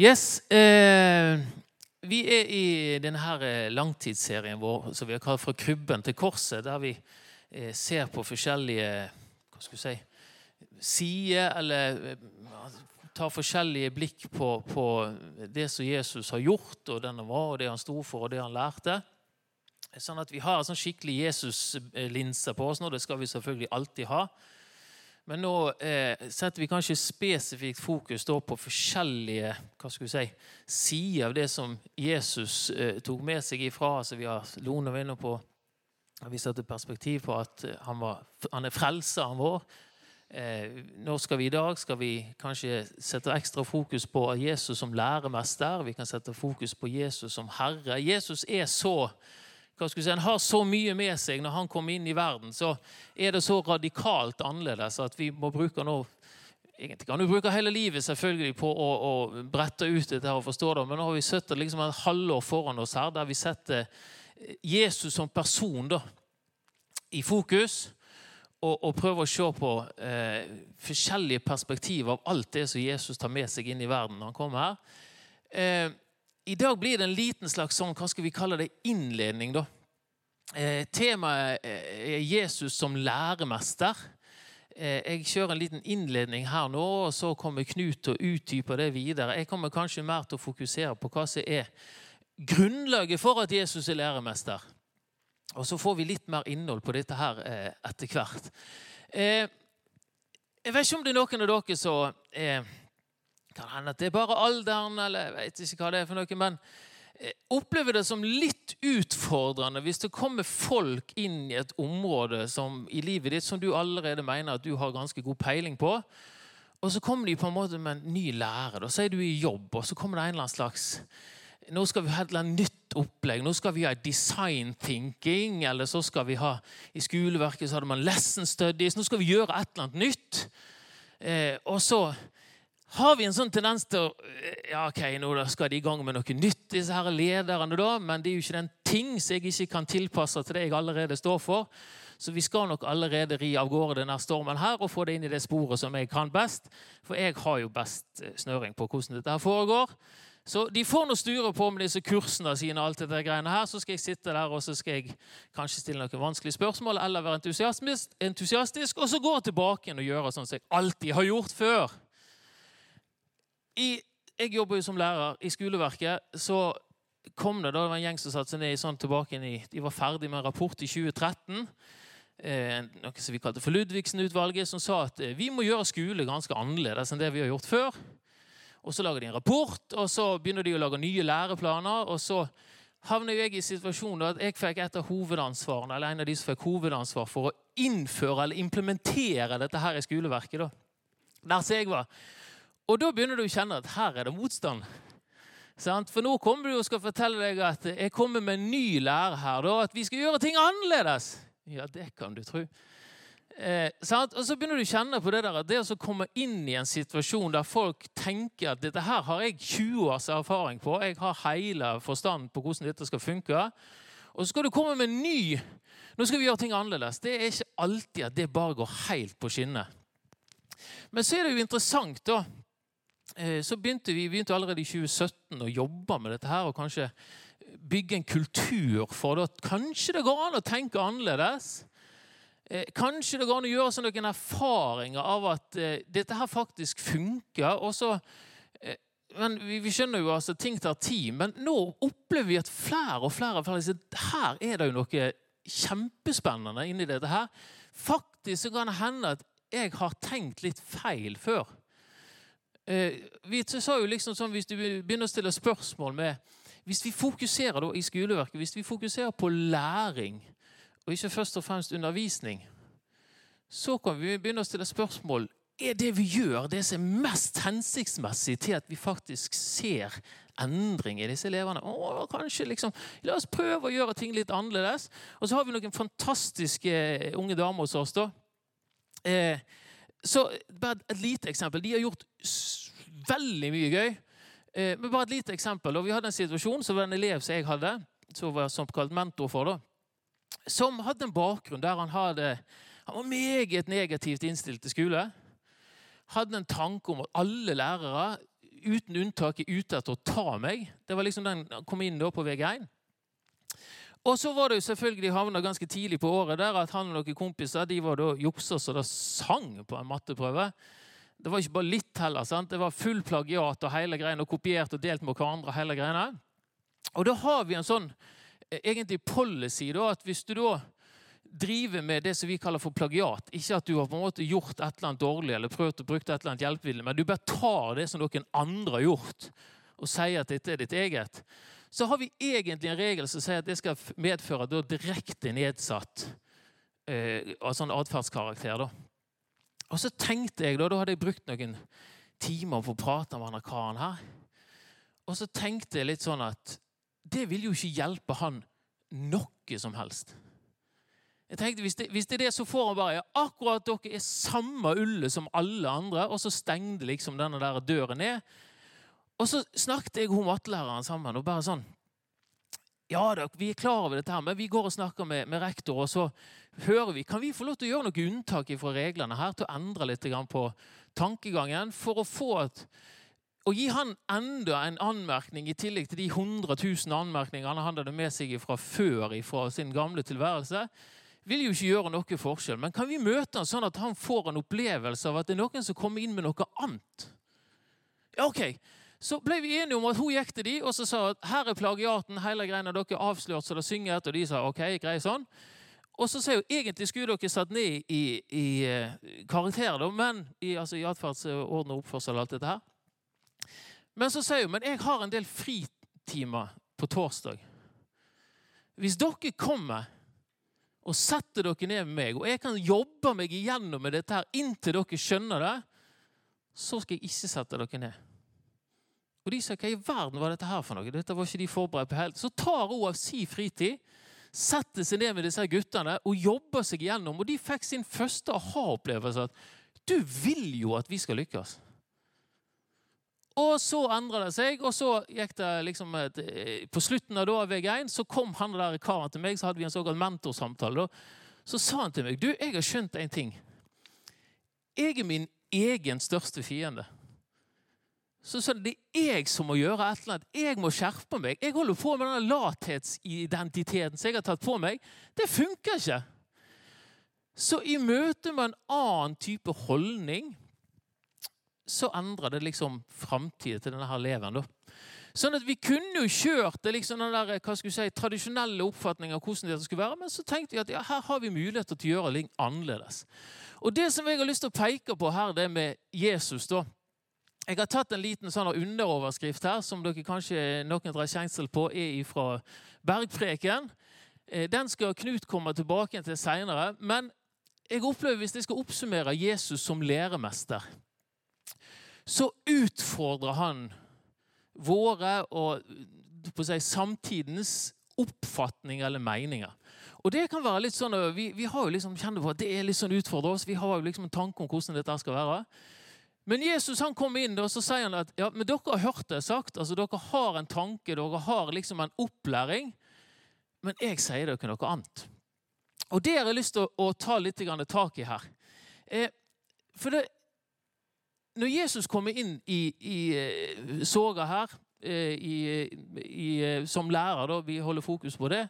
Yes, eh, Vi er i denne eh, langtidsserien vår som vi har kalt 'Fra krybben til korset', der vi eh, ser på forskjellige hva skal si, sider, eller eh, tar forskjellige blikk på, på det som Jesus har gjort, og den han var, og det han sto for, og det han lærte. Sånn at vi har en sånn skikkelig Jesus-linse på oss nå. Det skal vi selvfølgelig alltid ha. Men nå eh, setter vi kanskje spesifikt fokus på forskjellige si, sider av det som Jesus eh, tok med seg ifra. Altså, vi har Lone var inne på vi satte perspektiv på at eh, han, var, han er frelseren vår. Eh, nå skal vi I dag skal vi kanskje sette ekstra fokus på Jesus som læremester. Vi kan sette fokus på Jesus som herre. Jesus er så hva skal si, Han har så mye med seg når han kommer inn i verden. Så er det så radikalt annerledes at vi må bruke nå Egentlig kan du bruke hele livet selvfølgelig på å, å brette ut dette her og forstå det, men nå har vi sett liksom et halvår foran oss her der vi setter Jesus som person da, i fokus. Og, og prøver å se på eh, forskjellige perspektiver av alt det som Jesus tar med seg inn i verden når han kommer her. Eh, i dag blir det en liten slags sånn, hva skal vi kalle det, innledning. da. Eh, temaet er Jesus som læremester. Eh, jeg kjører en liten innledning her nå, og så kommer Knut til å utdype det videre. Jeg kommer kanskje mer til å fokusere på hva som er grunnlaget for at Jesus er læremester. Og så får vi litt mer innhold på dette her eh, etter hvert. Eh, jeg vet ikke om det er noen av dere som eh, kan hende at det er bare alderen, eller jeg vet ikke hva det er for noe. Men eh, opplever det som litt utfordrende hvis det kommer folk inn i et område som, i livet ditt som du allerede mener at du har ganske god peiling på. Og så kommer de på en måte med en ny lærer. og Så er du i jobb, og så kommer det en eller annen slags Nå skal vi ha et nytt opplegg. Nå skal vi ha design thinking. Eller så skal vi ha I skoleverket så hadde man lesson studies. Nå skal vi gjøre et eller annet nytt. Eh, og så har vi en sånn tendens til å ja, ok, nå skal de i gang med noe nytt, disse her lederne da, men det er jo ikke den ting som jeg ikke kan tilpasse til det jeg allerede står for. Så vi skal nok allerede ri av gårde denne stormen her og få det inn i det sporet som jeg kan best. For jeg har jo best eh, snøring på hvordan dette her foregår. Så de får nå sture på med disse kursene sine, og alt dette greiene her, så skal jeg sitte der og så skal jeg kanskje stille noen vanskelige spørsmål eller være entusiastisk, entusiastisk og så gå tilbake igjen og gjøre sånn som jeg alltid har gjort før. I, jeg jobber jo som lærer i skoleverket. så kom det da det var en gjeng som satte seg ned sånn tilbake i, De var ferdig med en rapport i 2013. Eh, noe som vi kalte for Ludvigsen-utvalget, som sa at eh, vi må gjøre skole ganske annerledes enn det vi har gjort før. Og Så lager de en rapport, og så begynner de å lage nye læreplaner. og så havner jeg i situasjonen at jeg fikk et av hovedansvarene, eller en av de som fikk hovedansvar for å innføre eller implementere dette her i skoleverket. da. Der som jeg var. Og da begynner du å kjenne at her er det motstand. For nå kommer du og skal fortelle deg at jeg kommer med en ny lære her. At vi skal gjøre ting annerledes. Ja, det kan du tro. Eh, og så begynner du å kjenne på det der, at det å komme inn i en situasjon der folk tenker at dette her har jeg 20 års erfaring på, jeg har hele forstand på hvordan dette skal funke, og så skal du komme med en ny Nå skal vi gjøre ting annerledes. Det er ikke alltid at det bare går helt på skinner. Men så er det jo interessant, da så begynte vi begynte allerede i 2017 å jobbe med dette her, og kanskje bygge en kultur for det. Kanskje det går an å tenke annerledes. Eh, kanskje det går an å gjøre seg noen erfaringer av at eh, dette her faktisk funker. og så men vi, vi, skjønner jo altså ting tar tid, men nå opplever vi at flere og flere, flere sier, her er det jo noe kjempespennende inni dette her. Faktisk så kan det hende at jeg har tenkt litt feil før. Eh, vi sa jo liksom sånn, Hvis du begynner å stille spørsmål med Hvis vi fokuserer da i skoleverket hvis vi fokuserer på læring, og ikke først og fremst undervisning, så kan vi begynne å stille spørsmål er det vi gjør, det som er mest hensiktsmessig til at vi faktisk ser endring i disse elevene. Åh, kanskje liksom, La oss prøve å gjøre ting litt annerledes. Og så har vi noen fantastiske unge damer hos oss. da. Eh, så bare et lite eksempel. De har gjort veldig mye gøy. Eh, men bare et lite eksempel. Og vi hadde en situasjon som en elev som jeg hadde, som var som kalt mentor for, da, som hadde en bakgrunn der han hadde han var meget negativt innstilt til skole. Hadde en tanke om at alle lærere uten unntak er ute etter å ta meg. Det var liksom den kom inn da på VG1. Og så var det jo selvfølgelig havna ganske tidlig på året der at han og noen kompiser de var da juksa så det sang på en matteprøve. Det var ikke bare litt heller. sant? Det var full plagiat og hele greiene, og kopiert og delt med hverandre. hele greiene. Og da har vi en sånn eh, egentlig policy da, at hvis du da driver med det som vi kaller for plagiat. Ikke at du har på en måte gjort et eller annet dårlig eller prøvd å bruke et eller annet hjelpemiddel, men du bare tar det som noen andre har gjort, og sier at dette er ditt eget. Så har vi egentlig en regel som sier at det skal medføre da direkte nedsatt eh, sånn atferdskarakter. Og så tenkte jeg, da, da hadde jeg brukt noen timer på å prate med denne karen her. Og så tenkte jeg litt sånn at det vil jo ikke hjelpe han noe som helst. Jeg tenkte, hvis det, hvis det, er det, så får han bare ja, akkurat dere er samme ulle som alle andre. Og så stengte liksom denne der døren ned. Og så snakket jeg og mattelæreren sammen og bare sånn Ja vi er klar over dette, her, men vi går og snakker med, med, rektor, og så hører vi Kan vi få lov til å gjøre noe unntak fra reglene her til å endre litt på tankegangen for å få et å gi han enda en anmerkning i tillegg til de 100 000 anmerkningene han hadde med seg fra før fra sin gamle tilværelse, vil jo ikke gjøre noe forskjell. Men kan vi møte han sånn at han får en opplevelse av at det er noen som kommer inn med noe annet? Ja, ok. Så ble vi enige om at hun gikk til de, og så sa at her er plagiaten. hele greia Dere er avslørt så det synger etter. Og de sa ok, grei sånn. Og så sier hun egentlig skulle dere satt ned i, i uh, karakter, men i, altså, i atferdsorden og oppførsel og alt dette her. Men så sier hun men jeg har en del fritimer på torsdag. Hvis dere kommer og setter dere ned med meg, og jeg kan jobbe meg igjennom med dette her inntil dere skjønner det, så skal jeg ikke sette dere ned. Og de sa hva i verden var dette her for noe? Dette var ikke de forberedt på helt. Så tar hun av si fritid, setter seg ned med disse guttene og jobber seg igjennom. Og de fikk sin første aha-opplevelse at du vil jo at vi skal lykkes. Og så endra det seg, og så gikk det liksom et, eh, På slutten av da, VG1 så kom han der karen til meg, så hadde vi en såkalt mentorsamtale. Da. Så sa han til meg du, jeg har skjønt en ting. Jeg er min egen største fiende. Så sånn, det er jeg som må gjøre et eller annet. Jeg må skjerpe meg. Jeg holder på med denne lathetsidentiteten som jeg har tatt på meg. Det funker ikke. Så i møte med en annen type holdning så endrer det liksom framtida til denne her leven. da. Sånn at Vi kunne jo kjørt det liksom den der, hva skal vi si, tradisjonelle oppfatningen av hvordan det skulle være, men så tenkte vi at ja, her har vi muligheter til å gjøre ting annerledes. Og Det som jeg har lyst til å peke på her, det med Jesus da, Jeg har tatt en liten sånn underoverskrift her, som dere kanskje noen drar kjensel på, er fra Bergpreken. Eh, den skal Knut komme tilbake til seinere. Men jeg opplever, hvis jeg skal oppsummere Jesus som læremester så utfordrer han våre og si, samtidens oppfatninger eller meninger. Og det kan være litt sånn, Vi, vi har jo liksom kjenner på at det er litt sånn utfordrer oss. Vi har jo liksom en tanke om hvordan dette skal være. Men Jesus han kom inn og så sier han at ja, men dere har hørt det sagt. altså Dere har en tanke, dere har liksom en opplæring. Men jeg sier dere noe annet. Og det har jeg lyst til å, å ta litt tak i her. Eh, for det, når Jesus kommer inn i, i eh, soga her eh, i, i, eh, som lærer, da, vi holder fokus på det,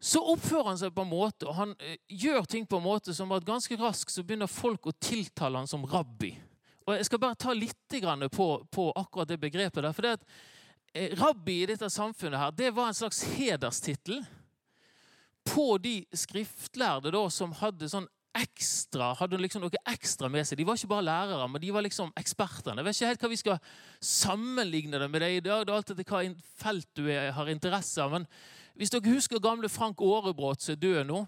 så oppfører han seg på en måte, og han gjør ting på en måte som at ganske raskt så begynner folk å tiltale han som rabbi. Og Jeg skal bare ta litt på, på akkurat det begrepet. der, for det at Rabbi i dette samfunnet her, det var en slags hederstittel på de skriftlærde da, som hadde sånn ekstra, hadde liksom noe ekstra med seg. De var ikke bare lærere, men de var liksom ekspertene. Jeg vet ikke helt hva vi skal sammenligne det med det i dag. Det er etter hva felt du har interesse av. Men hvis dere husker gamle Frank Aarebrot som er død nå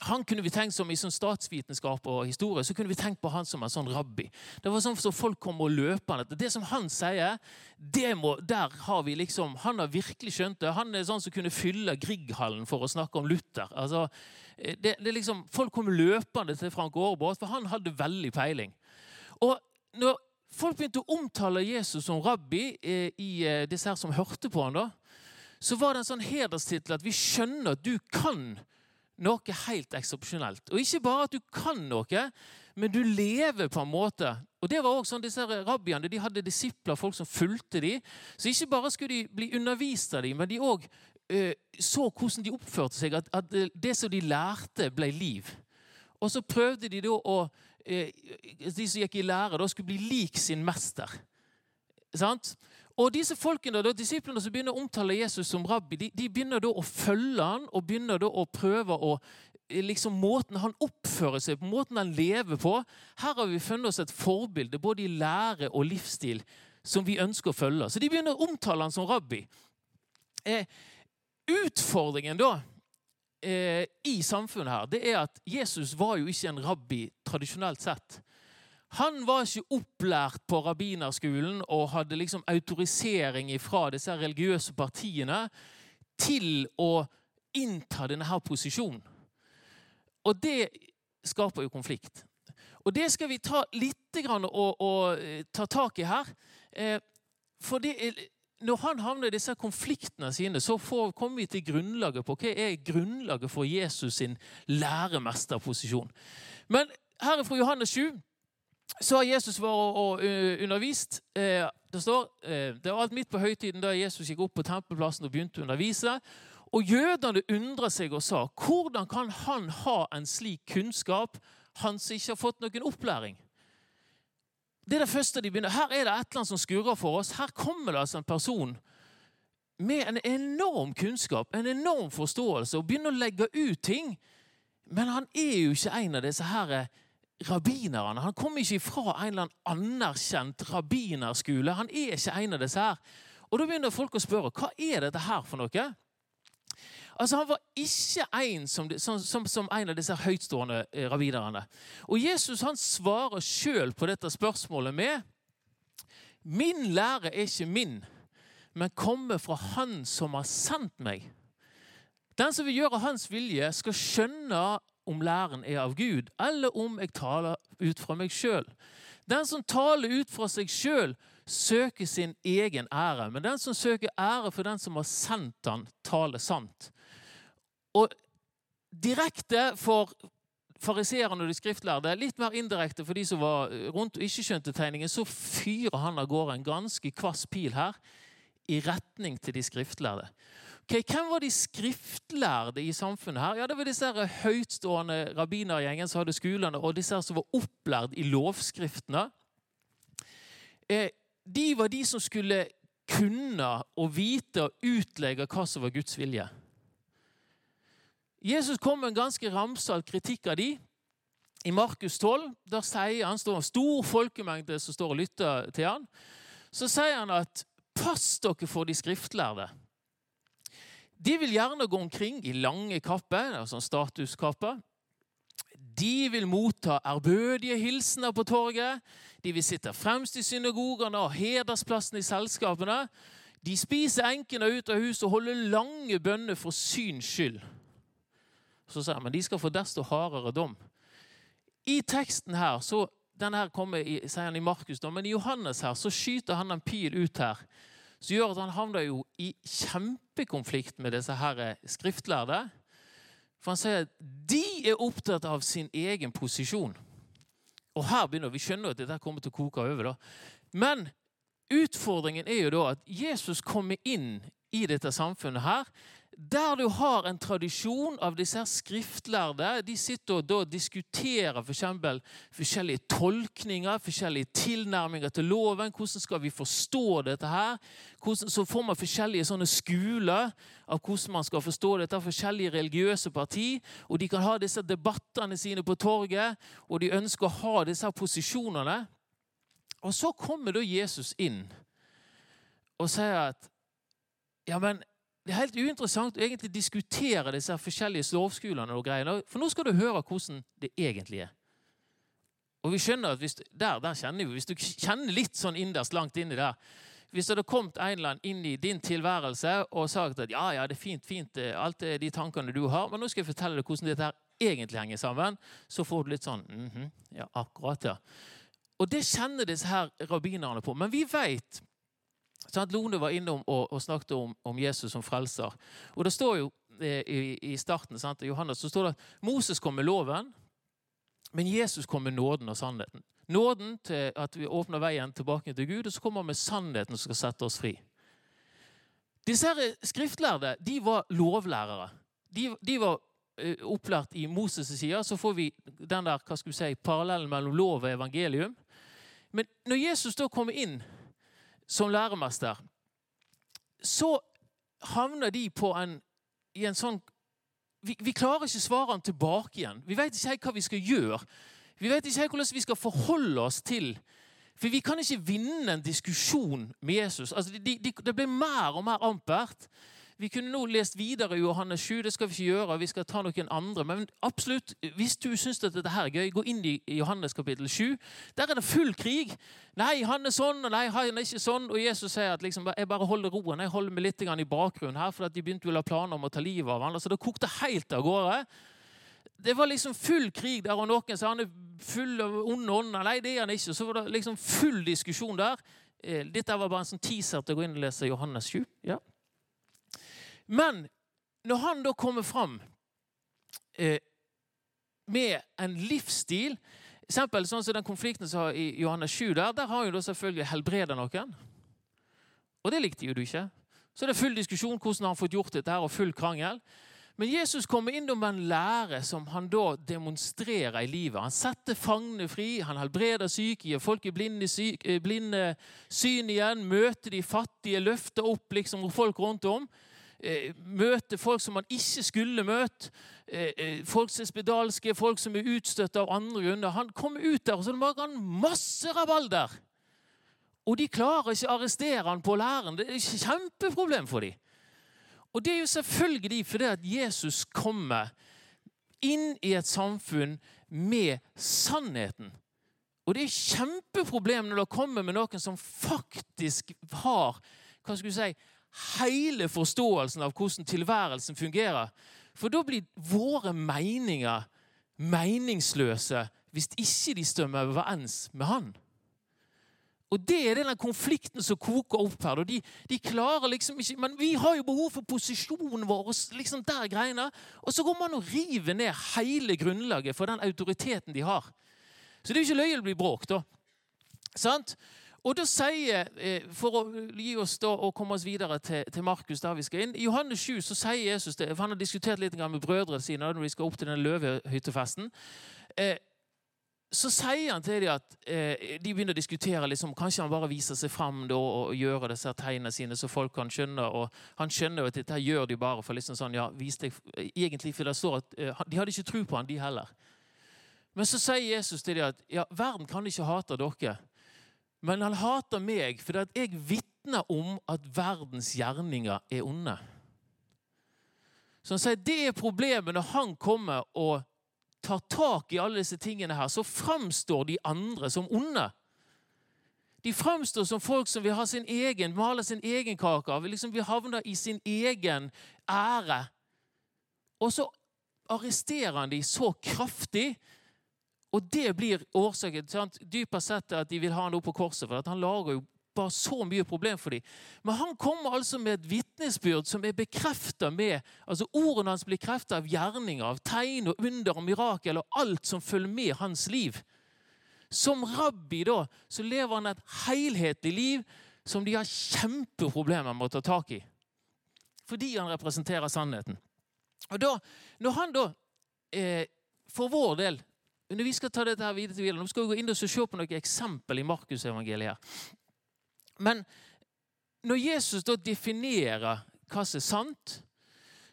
han kunne vi tenkt som I sånn statsvitenskap og historie så kunne vi tenkt på han som en sånn rabbi. Det var sånn så Folk kom og løpende. Det som han sier, det må, der har vi liksom, Han har virkelig skjønt det. Han er sånn som kunne fylle Grieghallen for å snakke om Luther. Altså, eh, det, det liksom, Folk kom løpende til Frank Aarebrot, for han hadde veldig peiling. Og når folk begynte å omtale Jesus som rabbi eh, i eh, disse her som hørte på han da, så var det en sånn hederstittel at vi skjønner at du kan noe helt eksepsjonelt. Og ikke bare at du kan noe, men du lever på en måte. Og det var også sånn, disse Rabbiene de hadde disipler, folk som fulgte dem. Så ikke bare skulle de bli undervist av dem, men de òg uh, så hvordan de oppførte seg. At, at, det som de lærte, ble liv. Og så prøvde de da å uh, De som gikk i lære, da skulle bli lik sin mester. Sant? Og disse folkene, da, Disiplene som begynner å omtale Jesus som rabbi, de, de begynner da å følge han, og begynner da å prøve å liksom Måten han oppfører seg på, måten han lever på. Her har vi funnet oss et forbilde både i lære og livsstil som vi ønsker å følge. Så de begynner å omtale han som rabbi. Eh, utfordringen da eh, i samfunnet her, det er at Jesus var jo ikke en rabbi tradisjonelt sett. Han var ikke opplært på rabbinerskolen og hadde liksom autorisering fra disse religiøse partiene til å innta denne her posisjonen. Og det skaper jo konflikt. Og det skal vi ta litt og, og, eh, ta tak i her. Eh, for det, når han havner i disse konfliktene sine, så får, kommer vi til grunnlaget på hva er grunnlaget for Jesus sin læremesterposisjon. Men her er fra Johannes 7 så har Jesus vært og undervist. Det står det var alt midt på høytiden da Jesus gikk opp på tempelplassen og begynte å undervise. Og jødene undra seg og sa, hvordan kan han ha en slik kunnskap, han som ikke har fått noen opplæring? Det er det første de begynner. Her er det et eller annet som skurrer for oss. Her kommer det altså en person med en enorm kunnskap, en enorm forståelse, og begynner å legge ut ting. Men han er jo ikke en av disse her rabbinerne. Han kommer ikke fra en eller annen anerkjent rabbinerskole. Han er ikke en av disse her. Og da begynner folk å spørre hva er dette her for noe? Altså, Han var ikke en som, som, som, som en av disse høytstående eh, rabbinerne. Og Jesus han svarer sjøl på dette spørsmålet med Min lære er ikke min, men kommer fra Han som har sendt meg. Den som vil gjøre Hans vilje, skal skjønne om læren er av Gud, eller om jeg taler ut fra meg sjøl. Den som taler ut fra seg sjøl, søker sin egen ære. Men den som søker ære for den som har sendt han, taler sant. Og direkte for fariseerne og de skriftlærde, litt mer indirekte for de som var rundt og ikke skjønte tegningen, så fyrer han av gårde en ganske kvass pil her i retning til de skriftlærde. Okay, hvem var de skriftlærde i samfunnet? her? Ja, Det var disse høytstående rabbinergjengen som hadde skolene, og disse her som var opplært i lovskriftene. Eh, de var de som skulle kunne og vite og utlegge hva som var Guds vilje. Jesus kom med en ganske ramsalt kritikk av de. I Markus 12 der sier han, står en stor folkemengde som står og lytter til han, så sier han at pass dere for de skriftlærde. De vil gjerne gå omkring i lange kapper, altså statuskapper. De vil motta ærbødige hilsener på torget. De vil sitte fremst i synagogene og hedersplassen i selskapene. De spiser enkene ut av huset og holder lange bønner for syns skyld. Så sier han, men de skal få desto hardere dom. I teksten her, så, den her kommer i, sier han i Markus, men i Johannes her, så skyter han en pil ut her som gjør at han havner jo i kjempekonflikt med disse her skriftlærde. For han sier at de er opptatt av sin egen posisjon. Og her begynner Vi skjønner at dette kommer til å koke over. da. Men utfordringen er jo da at Jesus kommer inn i dette samfunnet her der du har en tradisjon av disse skriftlærde De sitter og da diskuterer for eksempel, forskjellige tolkninger, forskjellige tilnærminger til loven. Hvordan skal vi forstå dette her? Hvordan, så får man forskjellige sånne skoler av hvordan man skal forstå dette. Forskjellige religiøse parti. Og de kan ha disse debattene sine på torget, og de ønsker å ha disse posisjonene. Og så kommer da Jesus inn og sier at ja, men det er helt uinteressant å egentlig diskutere disse forskjellige lovskolene. og greiene, For nå skal du høre hvordan det egentlig er. Og vi skjønner at hvis, der, der kjenner vi, hvis du kjenner litt sånn innerst langt inni der Hvis det hadde kommet en eller annen inn i din tilværelse og sagt at ja, ja, det er fint, fint, eh, alt er de tankene du har, men nå skal jeg fortelle deg hvordan dette her egentlig henger sammen, så får du litt sånn mm -hmm, Ja, akkurat, ja. Og det kjenner disse her rabbinerne på. Men vi vet Sånn Lone var innom og, og snakket om, om, Jesus som frelser. Og Det står jo eh, i, i starten sant, Johannes så står det at Moses kom med loven. Men Jesus kom med nåden og sannheten. Nåden til at vi åpner veien tilbake til Gud, og så kommer han med sannheten som skal sette oss fri. Disse her skriftlærde de var lovlærere. De, de var uh, opplært i Moses' side. Så får vi den der, hva skal vi si, parallellen mellom lov og evangelium. Men når Jesus da kommer inn som læremester, så havner de på en, i en sånn vi, vi, klarer ikke svarene tilbake igjen. Vi vet ikke helt hva vi skal gjøre. Vi vet ikke helt hvordan vi skal forholde oss til For vi kan ikke vinne en diskusjon med Jesus. Altså, det, de, det blir mer og mer ampert. Vi kunne nå lest videre i Johannes 7, det skal vi ikke gjøre. Vi skal ta noen andre. Men absolutt, hvis du syns dette her er gøy, gå inn i Johannes kapittel 7. Der er det full krig. Nei, han er sånn, og nei, han er ikke sånn. Og Jesus sier at liksom, jeg bare holder roen. Jeg holder meg litt i bakgrunnen her, for de begynte vel å ha planer om å ta livet av ham. Så det kokte helt av gårde. Det var liksom full krig der, og noen sa han er full av onde ånder. Nei, det er han ikke. Så var det liksom full diskusjon der. Eh, dette var bare en sånn teaser til å gå inn og lese Johannes 7. Ja. Men når han da kommer fram eh, med en livsstil eksempel sånn som Den konflikten som har i Johannes 7, der, der har jo da selvfølgelig helbreda noen. Og det likte jo du ikke. Så det er full diskusjon hvordan han har fått gjort dette her, og full krangel. Men Jesus kommer inn med en lære som han da demonstrerer i livet. Han setter fangene fri, han helbreder syke, gir folk i blinde, syk, eh, blinde syn igjen, møter de fattige, løfter opp liksom folk rundt om. Eh, møte folk som man ikke skulle møte. Eh, eh, folk som er spedalske, folk som er utstøtt av andre grunner. Han kommer ut der, og så lager han masse rabalder. Og de klarer ikke å arrestere han på læren. Det er et kjempeproblem for dem. Og det er jo selvfølgelig fordi at Jesus kommer inn i et samfunn med sannheten. Og det er kjempeproblem når det kommer med noen som faktisk har hva skal vi si, hele forståelsen av hvordan tilværelsen fungerer. For da blir våre meninger meningsløse hvis ikke de stemmer overens med han. Og Det er denne konflikten som koker opp her. og de, de, klarer liksom ikke, Men vi har jo behov for posisjonen vår. liksom der greiene, Og så går man og river ned hele grunnlaget for den autoriteten de har. Så det er jo ikke løye det blir bråk. da. Sant? Og da sier, eh, For å gi oss da, og komme oss videre til, til Markus, der vi skal inn, I Johannes 7 så sier Jesus det, for Han har diskutert litt med brødrene sine når de skal opp til den løvehyttefesten. Eh, så sier han til dem at eh, de begynner å diskutere liksom, kanskje han bare viser seg fram da, og gjør disse tegnene sine, så folk kan skjønne. og Han skjønner jo at dette gjør de bare for liksom sånn, ja, vis deg, egentlig for det står at De hadde ikke tro på han, de heller. Men så sier Jesus til dem at ja, verden kan ikke hate dere. Men han hater meg fordi jeg vitner om at verdens gjerninger er onde. Så han sier Det er problemet når han kommer og tar tak i alle disse tingene her. Så framstår de andre som onde. De framstår som folk som vil ha sin egen, male sin egen kake av. Liksom vil havne i sin egen ære. Og så arresterer han de så kraftig og det blir årsaken sant? dypest sett at de vil ha han opp på korset. for Han lager jo bare så mye problem for dem. Men han kommer altså med et vitnesbyrd som er bekrefta med altså Ordene hans blir krefta av gjerninger, av tegn og under og mirakel og alt som følger med hans liv. Som rabbi da, så lever han et helhetlig liv som de har kjempeproblemer med å ta tak i. Fordi han representerer sannheten. Og da, Når han da eh, for vår del når vi skal ta dette her videre til videre, Nå skal vi gå inn og se på noen eksempel i Markusevangeliet. Men når Jesus da definerer hva som er sant,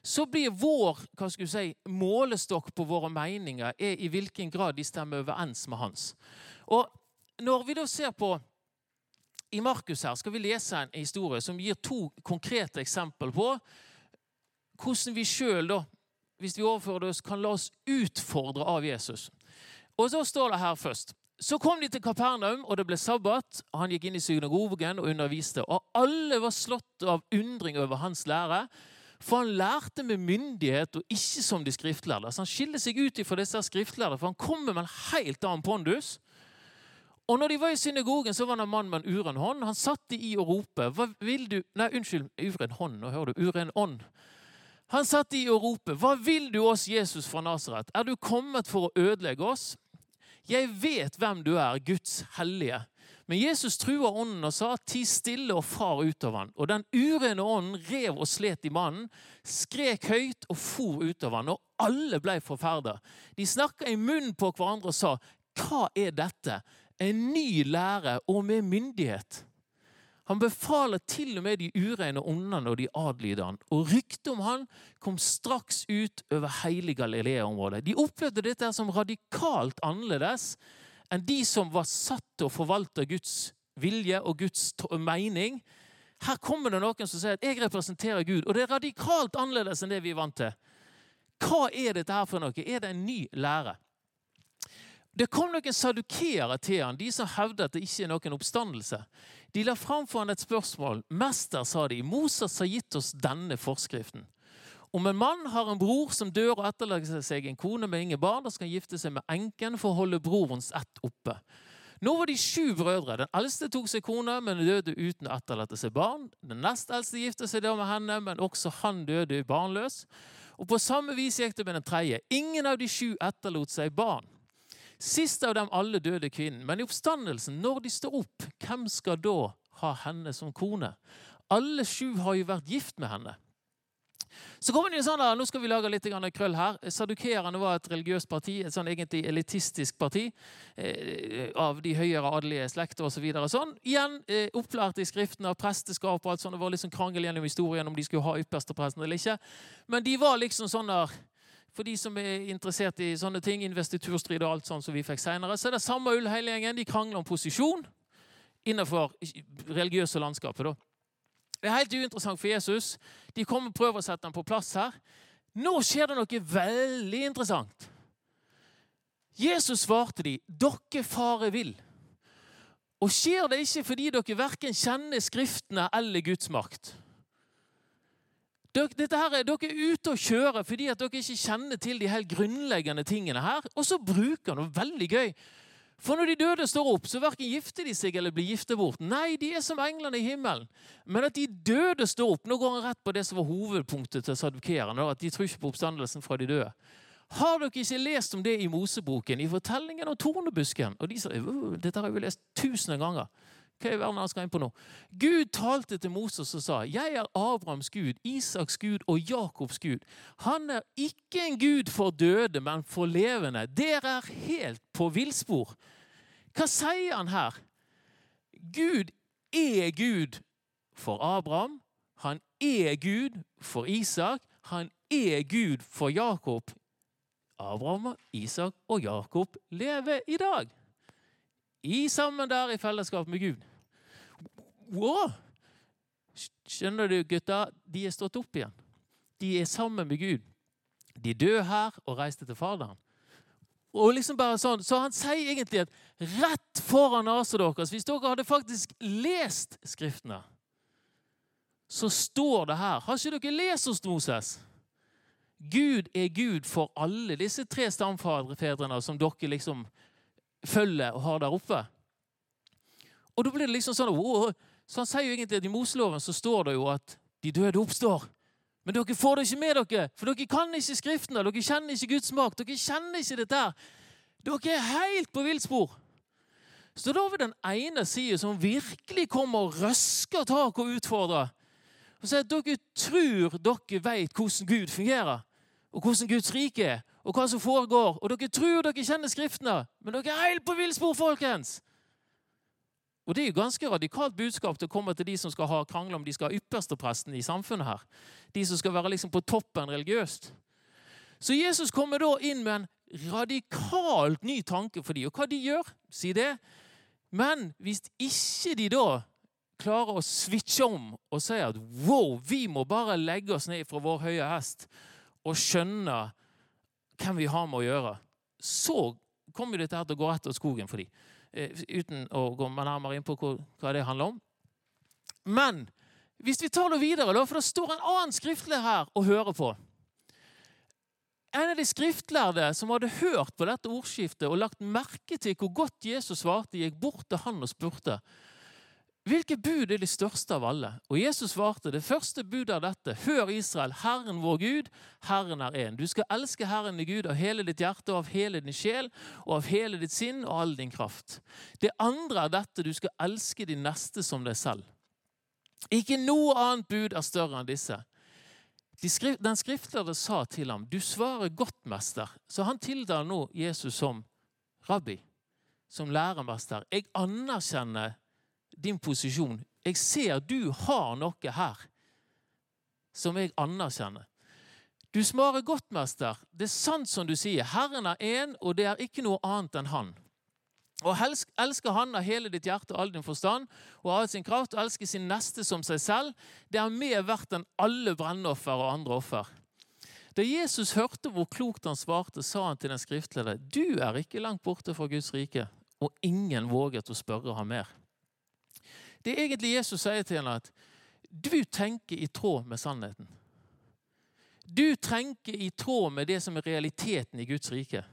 så blir vår hva skal si, målestokk på våre meninger er i hvilken grad de stemmer overens med hans. Og Når vi da ser på i Markus her, skal vi lese en historie som gir to konkrete eksempler på hvordan vi sjøl, hvis vi overfører det, kan la oss utfordre av Jesus. Og så står det her først. Så kom de til Kapernaum, og det ble sabbat. og Han gikk inn i synagogen og underviste. Og alle var slått av undring over hans lære. For han lærte med myndighet og ikke som de skriftlærde. Så Han skiller seg ut fra disse skriftlærde, for han kommer med en helt annen pondus. Og når de var i synagogen, så var det en mann med en uren hånd. Han satte i og ropte. Hva vil du Nei, unnskyld. Uren hånd. Nå hører du. Uren ånd. Han satt i og ropte, Hva vil du oss, Jesus fra Nasaret? Er du kommet for å ødelegge oss? 'Jeg vet hvem du er, Guds hellige'. Men Jesus trua ånden og sa, 'Ti stille og far ut av han.' Og den urene ånden rev og slet i mannen, skrek høyt og for ut av han, og alle ble forferda. De snakka i munnen på hverandre og sa, 'Hva er dette?' En ny lære og med myndighet. Han befaler til og med de ureine åndene og de adlyder han. Og ryktet om han kom straks ut over hele Galilea-området. De opplevde dette som radikalt annerledes enn de som var satt til å forvalte Guds vilje og Guds mening. Her kommer det noen som sier at 'jeg representerer Gud', og det er radikalt annerledes enn det vi er vant til. Hva er dette her for noe? Er det en ny lære? Det kom noen sadukeere til han, de som hevder at det ikke er noen oppstandelse. De la fram for han et spørsmål. 'Mester', sa de, 'Moses har gitt oss denne forskriften.' Om en mann har en bror som dør og etterlater seg en kone med ingen barn, da skal han gifte seg med enken for å holde brorens ett oppe. Nå var de sju brødre. Den eldste tok seg kone, men døde uten å etterlate seg barn. Den nest eldste giftet seg da med henne, men også han døde barnløs. Og på samme vis gikk det med den tredje. Ingen av de sju etterlot seg barn. Sist av dem alle døde kvinnen. Men i oppstandelsen, når de står opp, hvem skal da ha henne som kone? Alle sju har jo vært gift med henne. Så kommer det sånn da, Nå skal vi lage litt krøll her. Sadukeerne var et religiøst parti, et sånn egentlig elitistisk parti eh, av de høyere adelige slekter osv. Så sånn. Igjen eh, opplært i Skriften av presteskap og alt sånt. Det var liksom krangel gjennom historien om de skulle ha ypperstepresten eller ikke. Men de var liksom sånn der for de som er interessert i sånne ting, investiturstrid og alt sånt som vi fikk senere, så er det samme ull hele gjengen. De krangler om posisjon innenfor religiøse landskapet. da. Det er helt uinteressant for Jesus. De kommer og prøver å sette ham på plass her. Nå skjer det noe veldig interessant. Jesus svarte de, 'Dere fare vil'. Og skjer det ikke fordi dere verken kjenner Skriftene eller Guds makt? Dere, her, dere er ute og kjører fordi at dere ikke kjenner til de helt grunnleggende tingene her. Og så bruker han det veldig gøy. For når de døde står opp, så verken gifter de seg eller blir giftet bort. Nei, de er som englene i himmelen. Men at de døde står opp Nå går han rett på det som var hovedpunktet til sadukerene. At de tror ikke på oppstandelsen fra de døde. Har dere ikke lest om det i Moseboken, i fortellingen om tornebusken? Og de sier dette har jeg jo lest tusen ganger. Hva i verden han inn på nå? Gud talte til Moses og sa, 'Jeg er Abrahams Gud, Isaks Gud og Jakobs Gud.' Han er ikke en Gud for døde, men for levende. Dere er helt på villspor. Hva sier han her? Gud er Gud for Abraham. Han er Gud for Isak. Han er Gud for Jakob. Abraham, Isak og Jakob lever i dag. I sammen der i fellesskap med Gud. Wow! Skjønner du, gutta? De er stått opp igjen. De er sammen med Gud. De døde her og reiste til Faderen. Og liksom bare sånn, Så han sier egentlig at rett foran nesa deres Hvis dere hadde faktisk lest Skriftene, så står det her Har ikke dere lest hos Moses? Gud er Gud for alle disse tre stamfedrene som dere liksom følger og har der oppe. Og da blir det liksom sånn Så han sier jo egentlig at i Moseloven så står det jo at de døde oppstår. Men dere får det ikke med dere, for dere kan ikke Skriftene. Dere kjenner ikke Guds makt. Dere kjenner ikke dette. Dere er helt på villspor. Så da vil den ene siden som virkelig kommer og røsker tak og utfordrer, og sier at dere tror dere vet hvordan Gud fungerer, og hvordan Guds rike er, og hva som foregår. Og dere tror dere kjenner Skriftene, men dere er helt på villspor, folkens! Og Det er jo ganske radikalt budskap til å komme til de som skal ha krangle om de skal ha ypperstepresten i samfunnet. her. De som skal være liksom på toppen religiøst. Så Jesus kommer da inn med en radikalt ny tanke for dem. Og hva de gjør, si det. Men hvis ikke de da klarer å switche om og si at wow, vi må bare legge oss ned fra vår høye hest og skjønne hvem vi har med å gjøre, så kommer dette til å gå rett av skogen for dem. Eh, uten å gå nærmere inn på hva det handler om. Men hvis vi tar det videre, for det står en annen skriftlig her å høre på. En av de skriftlærde som hadde hørt på dette ordskiftet og lagt merke til hvor godt Jesus svarte, gikk bort til han og spurte. Hvilke bud er de største av alle? Og Jesus svarte, det første budet er dette. Hør Israel, Herren vår Gud, Herren er én. Du skal elske Herren i Gud av hele ditt hjerte, og av hele din sjel, og av hele ditt sinn og all din kraft. Det andre er dette, du skal elske din neste som deg selv. Ikke noe annet bud er større enn disse. Den skriftlærde sa til ham, du svarer godt, mester. Så han tildeler nå Jesus som rabbi, som læremester. Jeg anerkjenner din posisjon. Jeg ser du har noe her som jeg anerkjenner. Du svarer godt, mester. Det er sant som du sier. Herren er én, og det er ikke noe annet enn Han. Og elsker Han av hele ditt hjerte og all din forstand og av sin kraft, og elsker sin neste som seg selv, det er mer verdt enn alle brennoffer og andre offer. Da Jesus hørte hvor klokt han svarte, sa han til den skriftleder, du er ikke langt borte fra Guds rike, og ingen våget å spørre ham mer. Det er egentlig Jesus sier til henne at du tenker i tråd med sannheten. Du tenker i tråd med det som er realiteten i Guds rike.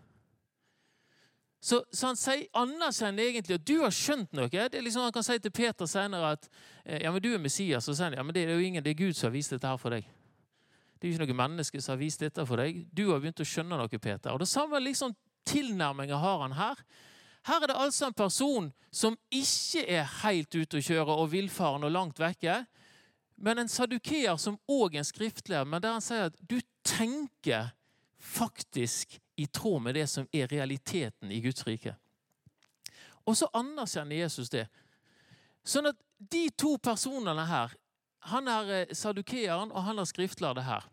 Så, så, han sier, anerkjenner egentlig at du har skjønt noe. Det er liksom Han kan si til Peter senere at eh, ja, men du er Messias. Og sier ja, men det er jo ingen, det er Gud som har vist dette her for deg. Det er jo ikke noe menneske som har vist dette for deg. Du har begynt å skjønne noe, Peter. Og Det samme liksom tilnærminga har han her. Her er det altså en person som ikke er helt ute å kjøre og villfaren og langt vekke, men en sadukeer som òg er en skriftlærer, men der han sier at du tenker faktisk i tråd med det som er realiteten i Guds rike. Og så anerkjenner Jesus det. Sånn at de to personene her, han er eh, sadukeeren og han er skriftlærde her,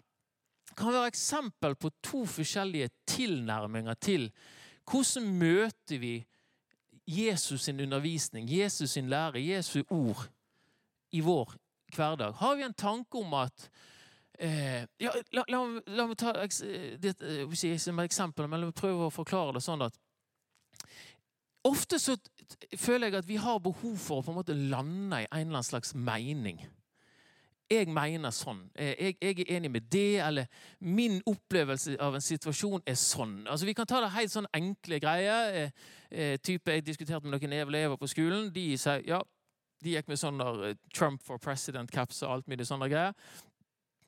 kan være eksempel på to forskjellige tilnærminger til hvordan møter vi Jesus sin undervisning, Jesus sin lære, Jesu ord i vår hverdag. Har vi en tanke om at Eh, ja, la, la, la, meg ta det som som eksempel, men la meg prøve å forklare det sånn at Ofte så føler jeg at vi har behov for å på en måte lande i en eller annen slags mening. Jeg mener sånn. Eh, jeg, jeg, er enig med det, eller min opplevelse av en situasjon er sånn. Altså Vi kan ta det helt sånn enkle greier. Eh, eh, type, Jeg diskuterte med noen elever på skolen. De sier ja, de gikk med sånn Trump for president-caps og alt mulig sånne greier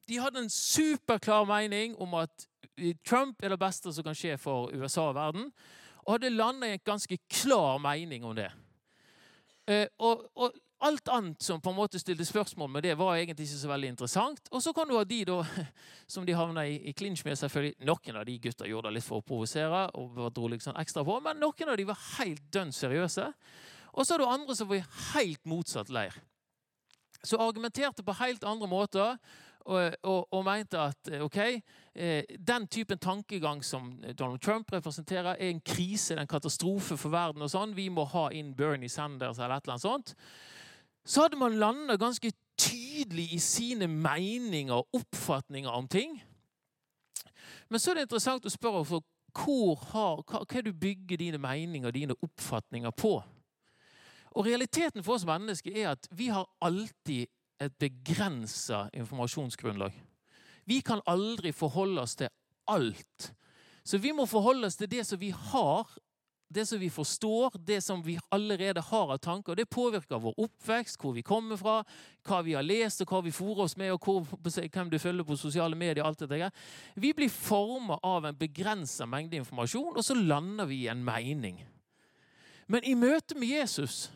de hadde en superklar mening om at Trump er det beste som kan skje for USA og verden. Og hadde landa i en ganske klar mening om det. Eh, og, og, alt annet som på en måte stilte spørsmål med det, var egentlig ikke så veldig interessant. Og så kan du ha de da, som de havna i, i clinch med. selvfølgelig. Noen av de gutta gjorde det litt for å provosere, og dro liksom ekstra på, men noen av de var helt dønn seriøse. Og så har du andre som var i helt motsatt leir. Så argumenterte på helt andre måter og, og, og, mente at eh, ok, eh, den typen tankegang som Donald Trump representerer, er en krise, en katastrofe for verden. og sånn, Vi må ha inn Bernie Sanders eller et eller annet sånt. Så hadde man landa ganske tydelig i sine meninger og oppfatninger om ting. Men så er det interessant å spørre for hvor har, hva, hva du bygger dine meninger og dine oppfatninger på. Og Realiteten for oss mennesker er at vi har alltid et begrensa informasjonsgrunnlag. Vi kan aldri forholde oss til alt. Så vi må forholde oss til det som vi har, det som vi forstår, det som vi allerede har av tanker. Det påvirker vår oppvekst, hvor vi kommer fra, hva vi har lest, og hva vi fôrer oss med, og hvem du følger på sosiale medier. alt det Vi blir formet av en begrensa mengde informasjon, og så lander vi i en mening. Men i møte med Jesus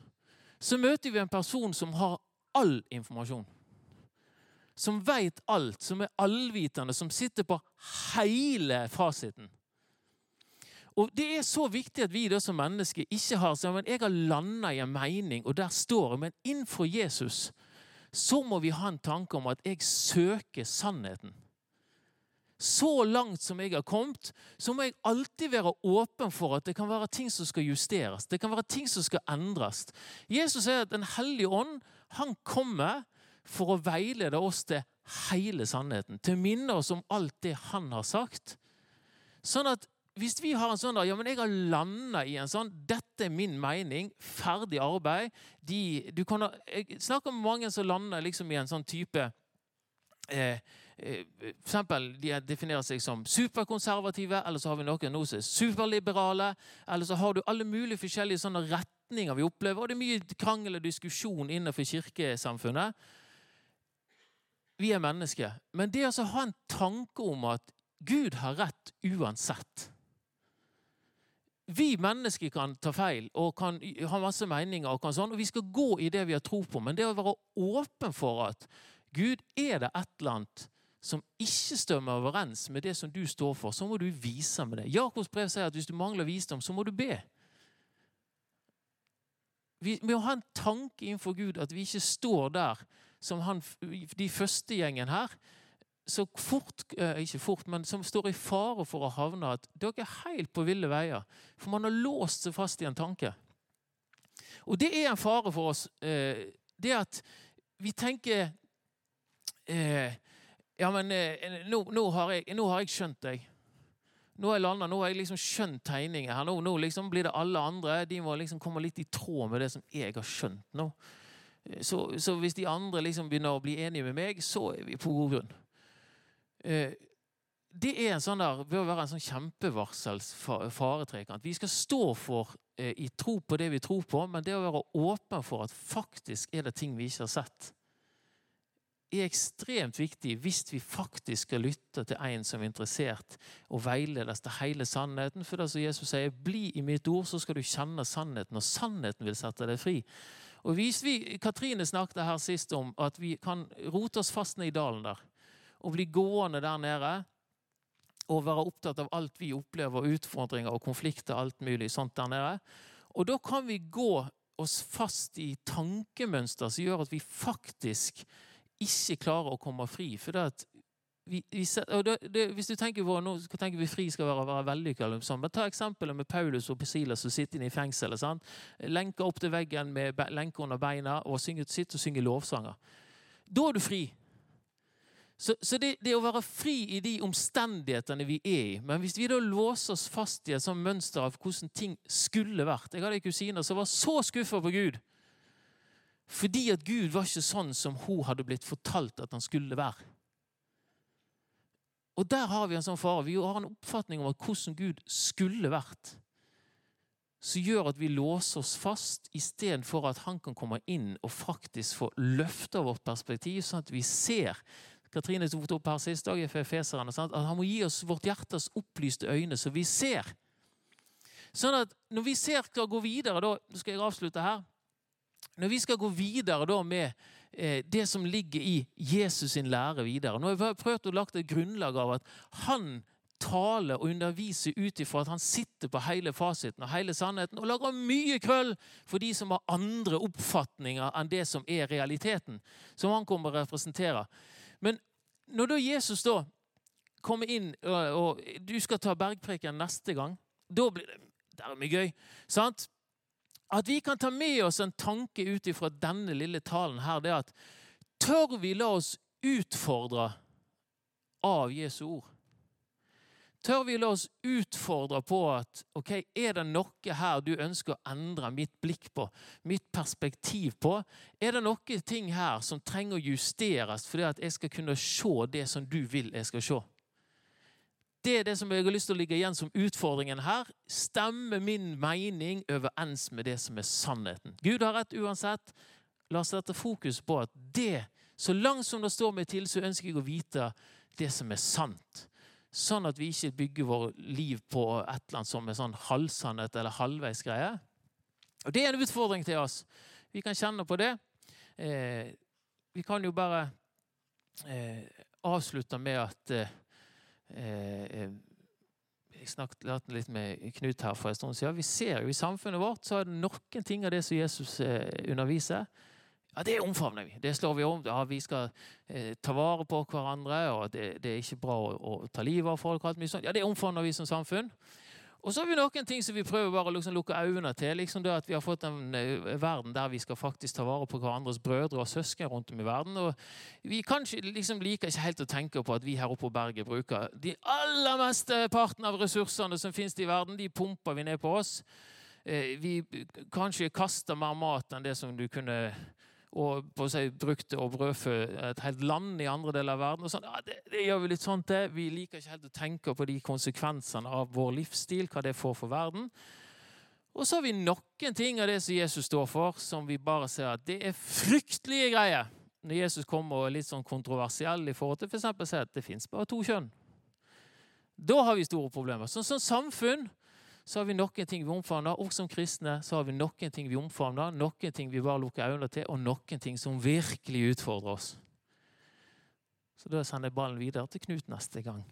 så møter vi en person som har all informasjon. Som veit alt, som er allvitende, som sitter på hele fasiten. Og Det er så viktig at vi da som mennesker ikke har sånn, men jeg har landa i en mening, og der står jeg. Men innenfor Jesus så må vi ha en tanke om at jeg søker sannheten. Så langt som jeg har kommet, så må jeg alltid være åpen for at det kan være ting som skal justeres. Det kan være ting som skal endres. Jesus sier at Den hellige ånd han kommer for å veilede oss til hele sannheten. Til å minne oss om alt det han har sagt. Sånn at hvis vi har en sånn der, ja, men jeg har landa i en sånn 'Dette er min mening. Ferdig arbeid.' De, du kan, jeg snakker med mange som lander liksom i en sånn type eh, eh, for eksempel, De definerer seg som superkonservative, eller så har vi noen som er superliberale. Eller så har du alle mulige forskjellige sånne retninger vi opplever, og det er mye krangel og diskusjon innenfor kirkesamfunnet. Vi er mennesker. Men det å ha en tanke om at Gud har rett uansett vi mennesker kan ta feil og kan ha masse meninger, og, sånn, og vi skal gå i det vi har tro på. Men det å være åpen for at Gud, er det et eller annet som ikke stemmer overens med det som du står for, så må du vise med det. Jakobs brev sier at hvis du mangler visdom, så må du be. Vi må ha en tanke innenfor Gud at vi ikke står der som han, de første gjengen her, så fort, eh, ikke fort, men som står i fare for å havne at dere er helt på ville veier. For man har låst seg fast i en tanke. Og det er en fare for oss. Eh, det at vi tenker eh, Ja, men nå, nå, har jeg, nå, har jeg, skjønt deg. Nå har jeg landa, nå har jeg liksom skjønt tegningen her. Nå, nå liksom blir det alle andre. De må liksom komme litt i tråd med det som jeg har skjønt nå. Så, så hvis de andre liksom begynner å bli enige med meg, så er vi på god grunn. Eh, det er en sånn der, bør være en sånn kjempevarsels faretrekant. Vi skal stå for eh, i tro på det vi tror på, men det å være åpen for at faktisk er det ting vi ikke har sett, er ekstremt viktig hvis vi faktisk skal lytte til en som er interessert og veiledes til hele sannheten. For det som Jesus sier, 'Bli i mitt ord, så skal du kjenne sannheten', og sannheten vil sette deg fri. Og hvis vi, Katrine snakket her sist om at vi kan rote oss fast ned i dalen der å bli gående der nede og være opptatt av alt vi opplever, utfordringer og konflikter, alt mulig sånt der nede. Og da kan vi gå oss fast i tankemønster som gjør at vi faktisk ikke klarer å komme fri. For det at vi, vi, det, det, hvis du tenker på, Nå tenker vi fri skal være, være vellykka. Sånn. Ta eksempelet med Paulus og Silas som sitter inne i fengselet. Lenker opp til veggen med lenker under beina og synger, sitter og synger lovsanger. Da er du fri. Så, så det, det, å være fri i de omstendighetene vi er i Men hvis vi da låser oss fast i et sånt mønster av hvordan ting skulle vært Jeg hadde en kusine som var så skuffa på Gud. Fordi at Gud var ikke sånn som hun hadde blitt fortalt at han skulle være. Og der har vi en sånn fare. Vi har en oppfatning om hvordan Gud skulle vært. Som gjør at vi låser oss fast istedenfor at han kan komme inn og faktisk få løfta vårt perspektiv, sånn at vi ser Katrine tok opp her sist dag, at han må gi oss vårt hjertes opplyste øyne, så vi ser. Sånn at når vi ser skal gå videre, da skal jeg avslutte her. Når vi skal gå videre da med eh, det som ligger i Jesus sin lære videre Nå har jeg prøvd å lage et grunnlag av at han taler og underviser ut ifra at han sitter på hele fasiten og hele sannheten og lager mye krøll for de som har andre oppfatninger enn det som er realiteten, som han kommer å representere. Men når da Jesus da kommer inn, og, og du skal ta bergpreken neste gang, da blir det dermed er gøy. sant? At vi kan ta med oss en tanke ut ifra denne lille talen her, det er at tør vi la oss utfordre av Jesu ord? Tør vi la oss utfordre på at ok, er det noe her du ønsker å endre mitt blikk på, mitt perspektiv på? Er det noen ting her som trenger å justeres fordi at jeg skal kunne se det som du vil jeg skal se? Det er det som jeg har lyst til å ligge igjen som utfordringen her. Stemmer min mening overens med det som er sannheten? Gud har rett uansett. La oss sette fokus på at det, så langt som det står meg til, så ønsker jeg å vite det som er sant. Sånn at vi ikke bygger vårt liv på et eller annet som er sånn halvsannhet eller halvveisgreie. Og Det er en utfordring til oss. Vi kan kjenne på det. Eh, vi kan jo bare eh, avslutte med at eh, eh Jeg snakket litt med Knut her for en stund siden. Vi ser jo i samfunnet vårt så er det noen ting av det som Jesus eh, underviser, ja, Det omfavner vi. Det slår vi om. Ja, Vi skal eh, ta vare på hverandre, og det, det er ikke bra å, å, ta livet av folk. og alt mye sånt. Ja, Det omfavner vi som samfunn. Og så har vi noen ting som vi prøver bare å liksom lukke øynene til. liksom det at Vi har fått en uh, verden der vi skal faktisk ta vare på hverandres brødre og søsken rundt om i verden. og Vi kanskje liksom liker ikke helt å tenke på at vi her oppe på berget bruker de aller meste parten av ressursene som finnes i verden. De pumper vi ned på oss. Uh, vi kanskje kaster mer mat enn det som du kunne og på seg brukte å brødfø et helt land i andre deler av verden. og sånn, ja, det, det, gjør Vi litt sånt det. Vi liker ikke helt å tenke på de konsekvensene av vår livsstil, hva det får for verden. Og så har vi noen ting av det som Jesus står for, som vi bare ser at det er fryktelige greier. Når Jesus kommer og er litt sånn kontroversiell i forhold til f.eks. For si at det fins bare to kjønn. Da har vi store problemer. Sånn som samfunn så har vi noen ting vi omfavner. Og som kristne så har vi noen ting vi omfavner, noen ting vi bare lukker øynene til, og noen ting som virkelig utfordrer oss. Så da sender jeg ballen videre til Knut neste gang.